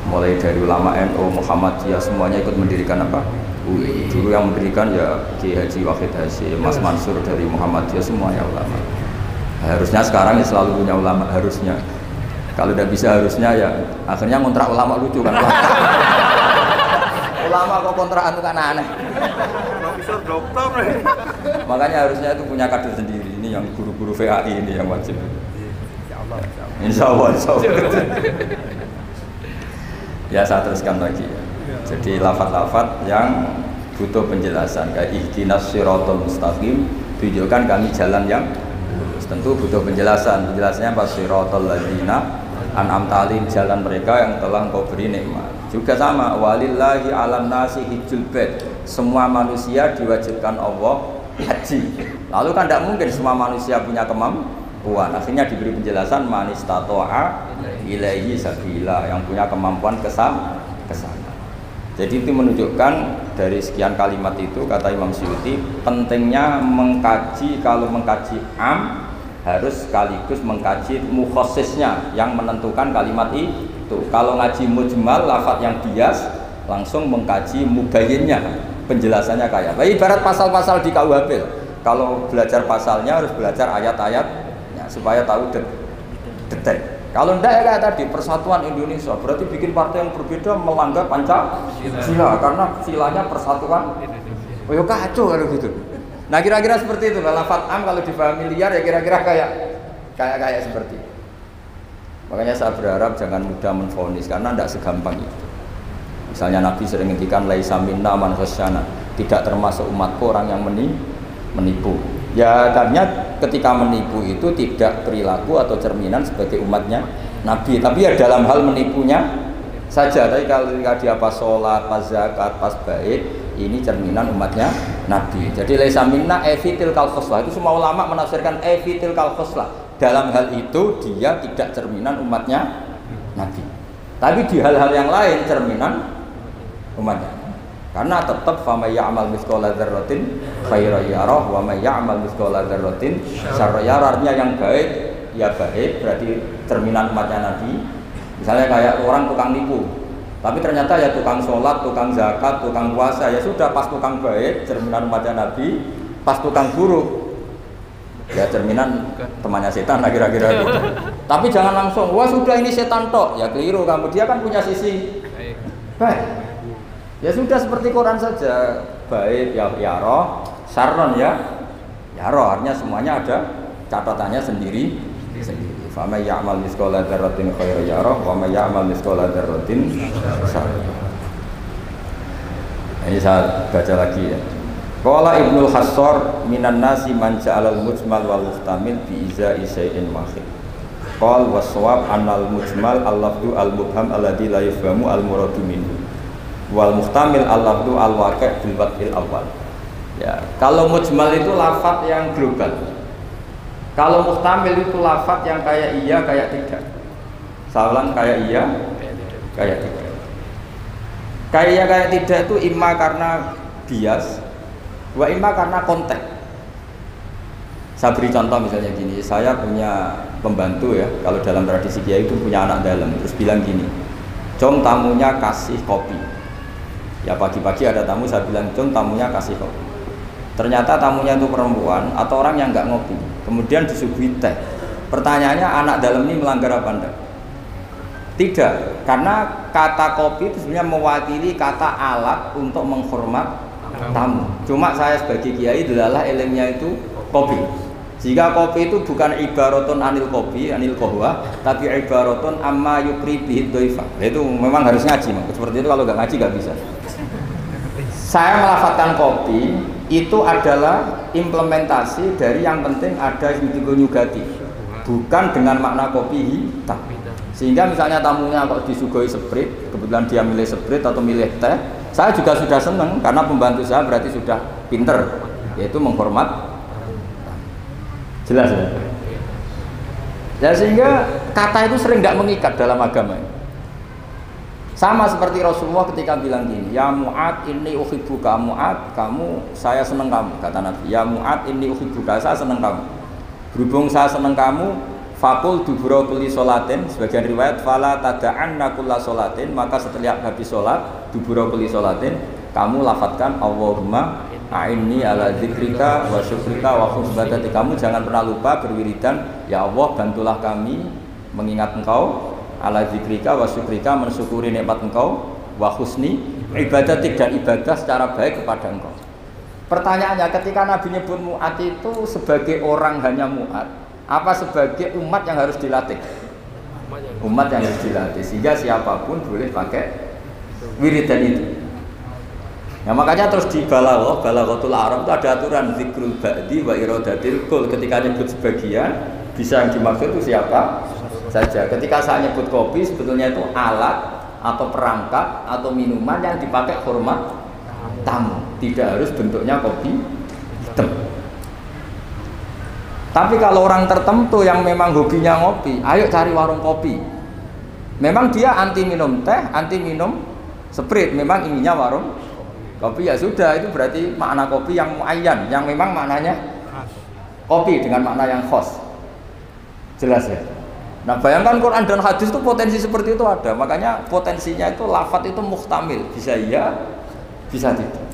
mulai dari ulama NU, Muhammadiyah semuanya ikut mendirikan apa? UI. Dulu yang mendirikan ya Ki Haji Wahid Hasyim, Mas Mansur dari Muhammadiyah semuanya ulama. Harusnya sekarang ya selalu punya ulama harusnya. Kalau udah bisa harusnya ya akhirnya kontrak ulama lucu kan. ulama kok kontrakan itu kan aneh. Profesor dokter. Makanya harusnya itu punya kader sendiri. Ini yang guru-guru VAI ini yang wajib. Insya Allah, insya Allah. Ya saya teruskan lagi ya. Jadi lafat-lafat yang butuh penjelasan kayak ihdinas siratal mustaqim tunjukkan kami jalan yang lurus. Tentu butuh penjelasan. Penjelasannya apa siratal ladzina an'am talim jalan mereka yang telah engkau beri nikmat. Juga sama walillahi alam nasi hijjul bait. Semua manusia diwajibkan Allah haji. Lalu kan tidak mungkin semua manusia punya kemampuan. Akhirnya diberi penjelasan manis tatoa ilaihi sabila yang punya kemampuan kesam ke sana. Jadi itu menunjukkan dari sekian kalimat itu kata Imam Syuuti pentingnya mengkaji kalau mengkaji am harus sekaligus mengkaji mukhosisnya yang menentukan kalimat itu. Kalau ngaji mujmal lafat yang bias langsung mengkaji mubayinnya penjelasannya kayak apa. Ibarat pasal-pasal di KUHP. Kalau belajar pasalnya harus belajar ayat-ayatnya supaya tahu detail. Kalau enggak ya kayak tadi persatuan Indonesia berarti bikin partai yang berbeda melanggar Pancasila karena silanya persatuan. Oh ya kacau kalau gitu. Nah kira-kira seperti itu lafat am kalau dipahami liar ya kira-kira kayak kayak kayak seperti itu. Makanya saya berharap jangan mudah menfonis karena tidak segampang itu. Misalnya Nabi sering ngendikan laisa minna man tidak termasuk umatku orang yang menipu. Ya karena ketika menipu itu tidak perilaku atau cerminan sebagai umatnya Nabi, tapi ya dalam hal menipunya saja. Tapi kalau dia pas sholat, pas zakat, pas baik, ini cerminan umatnya Nabi. Jadi laisa minna evitil kal itu semua ulama menafsirkan evitil kal Dalam hal itu dia tidak cerminan umatnya Nabi. Tapi di hal-hal yang lain cerminan umatnya. Karena tetap fama ya'mal mithqala dzarratin khairan yarah wa may ya'mal mithqala dzarratin syarran yarah. Artinya yang baik ya baik berarti cerminan umatnya Nabi. Misalnya kayak orang tukang nipu, tapi ternyata ya tukang sholat, tukang zakat, tukang puasa ya sudah pas tukang baik cerminan umatnya Nabi, pas tukang buruk ya cerminan temannya setan lah kira-kira gitu. Tapi jangan langsung wah sudah ini setan tok ya keliru kamu dia kan punya sisi baik. Ya sudah seperti Quran saja. Baik ya ya roh, sarron ya. Ya roh artinya semuanya ada catatannya sendiri sendiri. Fama ya'mal mithqala dzarratin khairan yarah wa may ya'mal mithqala dzarratin. Ini saya baca lagi ya. Qala Ibnu Hassar minan nasi man ja'alal mujmal wal muhtamil bi iza'i syai'in wahid. Qal waswab annal mujmal al-lafdu al-mubham alladhi la yafhamu al-muradu minhu wal muhtamil al lafdu al waqi' bil wad'il awal ya kalau mujmal itu lafat yang global kalau muhtamil itu lafat yang kayak iya kayak tidak salam kayak iya kayak tidak Kayak ya kayak tidak itu imma karena bias, wa imma karena konteks. Saya beri contoh misalnya gini, saya punya pembantu ya, kalau dalam tradisi kiai itu punya anak dalam, terus bilang gini, Cung tamunya kasih kopi. Ya pagi-pagi ada tamu, saya bilang Cung tamunya kasih kopi. Ternyata tamunya itu perempuan atau orang yang nggak ngopi, kemudian disuguhi teh. Pertanyaannya anak dalam ini melanggar apa enggak? Tidak, karena kata kopi itu sebenarnya mewakili kata alat untuk menghormat tamu. Cuma saya sebagai kiai adalah ilmunya itu kopi. Jika kopi itu bukan ibaratun anil kopi, anil kohwa, tapi ibaratun amma yukri bihid doifa. Itu memang harus ngaji, Mak. seperti itu kalau nggak ngaji nggak bisa. Saya melafatkan kopi itu adalah implementasi dari yang penting ada yudigo nyugati, bukan dengan makna kopi hitam. Sehingga misalnya tamunya kok disuguhi sprit, kebetulan dia milih sprit atau milih teh, saya juga sudah senang karena pembantu saya berarti sudah pinter, yaitu menghormat Jelas ya? Ya sehingga kata itu sering nggak mengikat dalam agama. Sama seperti Rasulullah ketika bilang gini, Ya Mu'ad ini uhibbuka Mu'ad, kamu, saya senang kamu, kata Nabi. Ya Mu'ad ini uhibbuka, saya senang kamu. Berhubung saya senang kamu, Fakul duburo kuli solatin Sebagian riwayat Fala tada'an nakulla solatin Maka setelah habis solat Duburo kuli solatin Kamu lafatkan Allahumma Aini ala zikrika wa syukrika wa khusbadati Kamu jangan pernah lupa berwiridan Ya Allah bantulah kami mengingat engkau Ala zikrika wa syukrika mensyukuri nikmat engkau Wa husni ibadatik dan ibadah secara baik kepada engkau. Pertanyaannya ketika Nabi nyebut mu'at itu sebagai orang hanya mu'at Apa sebagai umat yang harus dilatih? Umat yang harus dilatih Sehingga siapa pun boleh pakai wiridan itu Ya makanya terus di balaghah, balaghatul Arab itu ada aturan zikrul ba'di wa iradatil kul. Ketika nyebut sebagian, bisa yang dimaksud itu siapa saja. Ketika saya nyebut kopi, sebetulnya itu alat atau perangkat atau minuman yang dipakai hormat tamu. Tidak harus bentuknya kopi hitam. Tapi kalau orang tertentu yang memang hobinya ngopi, ayo cari warung kopi. Memang dia anti minum teh, anti minum sprit, memang inginnya warung Kopi ya sudah, itu berarti makna kopi yang muayyan, yang memang maknanya kopi dengan makna yang khos. Jelas ya? Nah bayangkan Quran dan hadis itu potensi seperti itu ada, makanya potensinya itu lafat itu muhtamil, bisa iya, bisa tidak.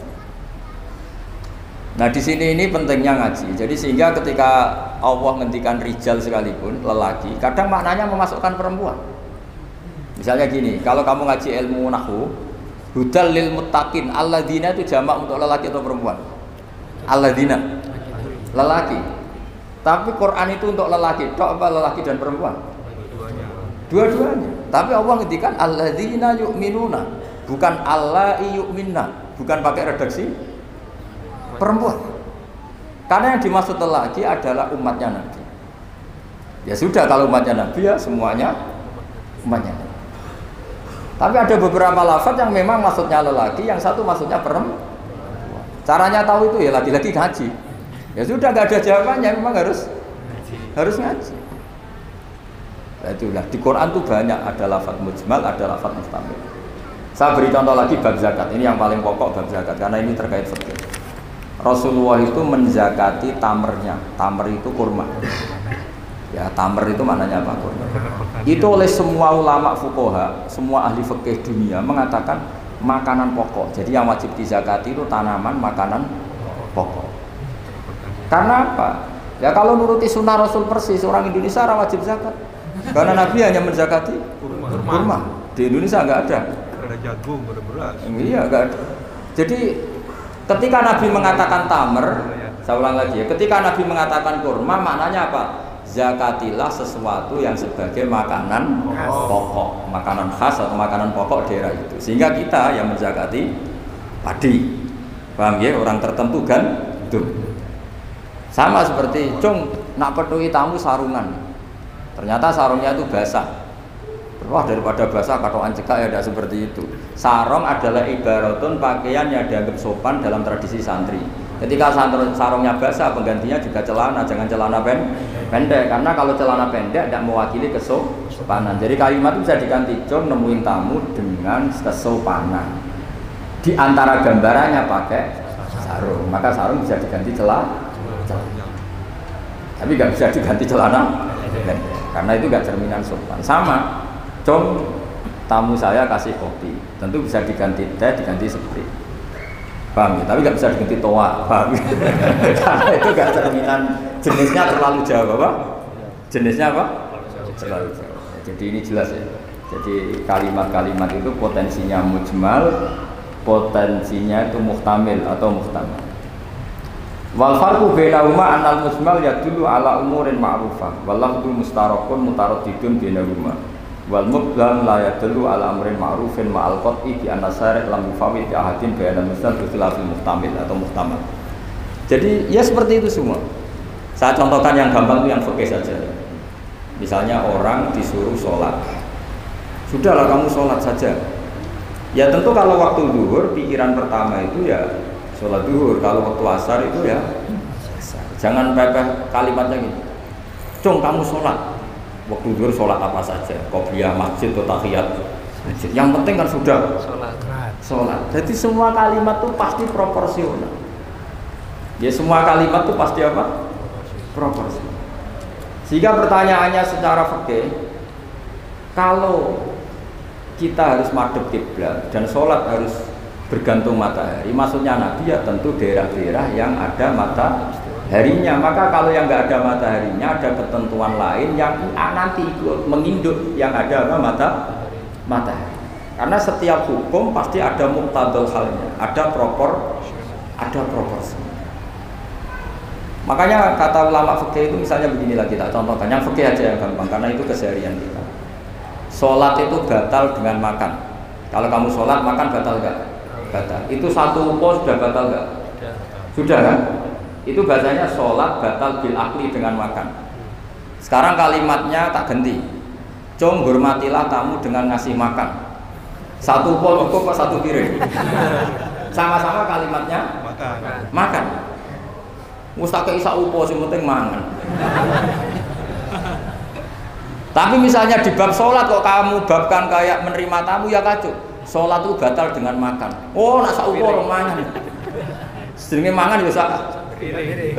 Nah di sini ini pentingnya ngaji. Jadi sehingga ketika Allah ngendikan rijal sekalipun lelaki, kadang maknanya memasukkan perempuan. Misalnya gini, kalau kamu ngaji ilmu nahu, Hudal lil muttaqin. Alladzina itu jamak untuk lelaki atau perempuan? Alladzina. Lelaki. Tapi Quran itu untuk lelaki, tok apa lelaki dan perempuan? Dua-duanya. Tapi Allah ngedikan alladzina yu'minuna, bukan Allah yu'minna, bukan pakai redaksi perempuan. Karena yang dimaksud lelaki adalah umatnya Nabi. Ya sudah kalau umatnya Nabi ya semuanya umatnya Nabi. Tapi ada beberapa lafaz yang memang maksudnya lelaki, yang satu maksudnya perempuan. Caranya tahu itu ya lagi-lagi ngaji. Ya sudah nggak ada jawabannya, memang harus harus ngaji. Nah, itulah di Quran tuh banyak ada lafaz mujmal, ada lafaz mustamil. Saya beri contoh lagi bab zakat. Ini yang paling pokok bab zakat karena ini terkait fikih. Rasulullah itu menzakati tamernya. Tamer itu kurma. Ya, tamer itu maknanya apa? Kurma. Itu oleh semua ulama fukoha, semua ahli fikih dunia mengatakan makanan pokok. Jadi yang wajib dizakati itu tanaman makanan pokok. Karena apa? Ya kalau nuruti sunnah Rasul persis orang Indonesia orang wajib zakat. Karena Nabi hanya menzakati kurma. Di Indonesia nggak ada. Ada jagung, ada beras. Iya nggak ada. Jadi ketika Nabi mengatakan tamer, saya ulang lagi ya. Ketika Nabi mengatakan kurma, maknanya apa? Zakatilah sesuatu yang sebagai makanan pokok, makanan khas atau makanan pokok daerah itu. Sehingga kita yang menzakati padi. Paham ya? Orang tertentu kan itu. Sama seperti cung nak peduli tamu sarungan. Ternyata sarungnya itu basah. Wah daripada basah katoan cekak ya tidak seperti itu. Sarung adalah ibaratun pakaian yang dianggap sopan dalam tradisi santri Ketika sarungnya basah, penggantinya juga celana, jangan celana pen pendek. Karena kalau celana pendek tidak mewakili kesopanan. Jadi kalimat itu bisa diganti, John nemuin tamu dengan kesopanan. Di antara gambarannya pakai sarung, maka sarung bisa diganti celana. Tapi nggak bisa diganti celana pendek. karena itu nggak cerminan sopan. Sama, com tamu saya kasih kopi, tentu bisa diganti teh, diganti spray. Paham ya? Tapi nggak bisa diganti toa, paham ya? Karena itu nggak cerminan jenisnya terlalu jauh, apa? Jenisnya apa? Terlalu jauh. Jadi ini jelas ya. Jadi kalimat-kalimat itu potensinya mujmal, potensinya itu muhtamil atau muhtamal. Wal farqu bainahuma anal mujmal yadullu ala umurin ma'rufah wal lafdhu mustarakun mutaraddidun bainahuma wal mublam la yadullu ala amrin ma'rufin ma'al qat'i bi anna syari' lam yufawid bi ahadin bainal mujmal bi khilafil muhtamil atau muhtamal. Jadi ya seperti itu semua. Saya contohkan yang gampang itu yang fikih saja. Misalnya orang disuruh sholat, sudahlah kamu sholat saja. Ya tentu kalau waktu duhur pikiran pertama itu ya sholat duhur. Kalau waktu asar itu ya. Jangan pepeh kalimatnya gitu. Cung kamu sholat. Waktu duhur sholat apa saja. Qobliyah masjid atau tahiyat masjid. Yang penting kan sudah Sholat. sholat. Jadi semua kalimat itu pasti proporsional. Ya semua kalimat itu pasti apa? Proporsional. Sehingga pertanyaannya secara fikih, kalau kita harus madep kiblat dan sholat harus bergantung matahari, maksudnya Nabi ya tentu daerah-daerah yang ada mataharinya. Maka kalau yang nggak ada mataharinya, ada ketentuan lain yang nanti ikut menginduk yang ada apa mata matahari. Karena setiap hukum pasti ada muktadal halnya, ada propor, ada proporsi. Makanya kata ulama fikih itu misalnya beginilah kita contohkan yang fikih aja yang gampang karena itu keseharian kita. Sholat itu batal dengan makan. Kalau kamu sholat makan batal nggak? Batal. Itu satu pos sudah batal nggak? Sudah kan? Itu bahasanya sholat batal bil akli dengan makan. Sekarang kalimatnya tak ganti. Cung hormatilah tamu dengan ngasih makan. Satu pol cukup satu piring? Sama-sama kalimatnya Makan. makan. Mustake isa upo sing penting mangan. Tapi misalnya di bab sholat kok kamu babkan kayak menerima tamu ya kacau. Sholat itu batal dengan makan. Oh, nak sak upo orang mangan. Sedenge mangan ya piring.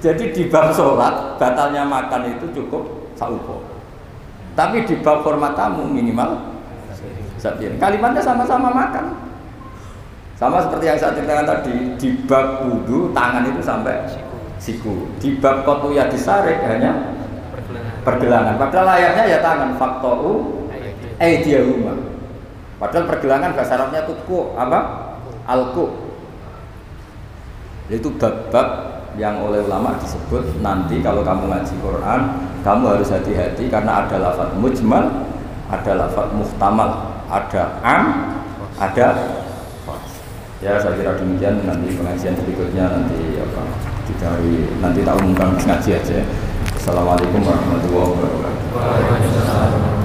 Jadi di bab sholat batalnya makan itu cukup sak upo. Tapi di bab hormat tamu minimal sak piring. Kalimatnya sama-sama makan. Sama seperti yang saya ceritakan tadi, di bab wudhu tangan itu sampai siku. Di bab kotuya disarik hanya pergelangan. Padahal layaknya ya tangan. Faktoru aidiyahuma. Padahal pergelangan bahasa Arabnya itu ku apa? Alku. Itu bab-bab yang oleh ulama disebut nanti kalau kamu ngaji Quran, kamu harus hati-hati karena ada lafaz mujmal, ada lafaz muhtamal, ada am, ada ya saya kira demikian. Nanti pengajian berikutnya nanti apa dicari nanti tak umumkan ngaji aja. Assalamualaikum warahmatullahi wabarakatuh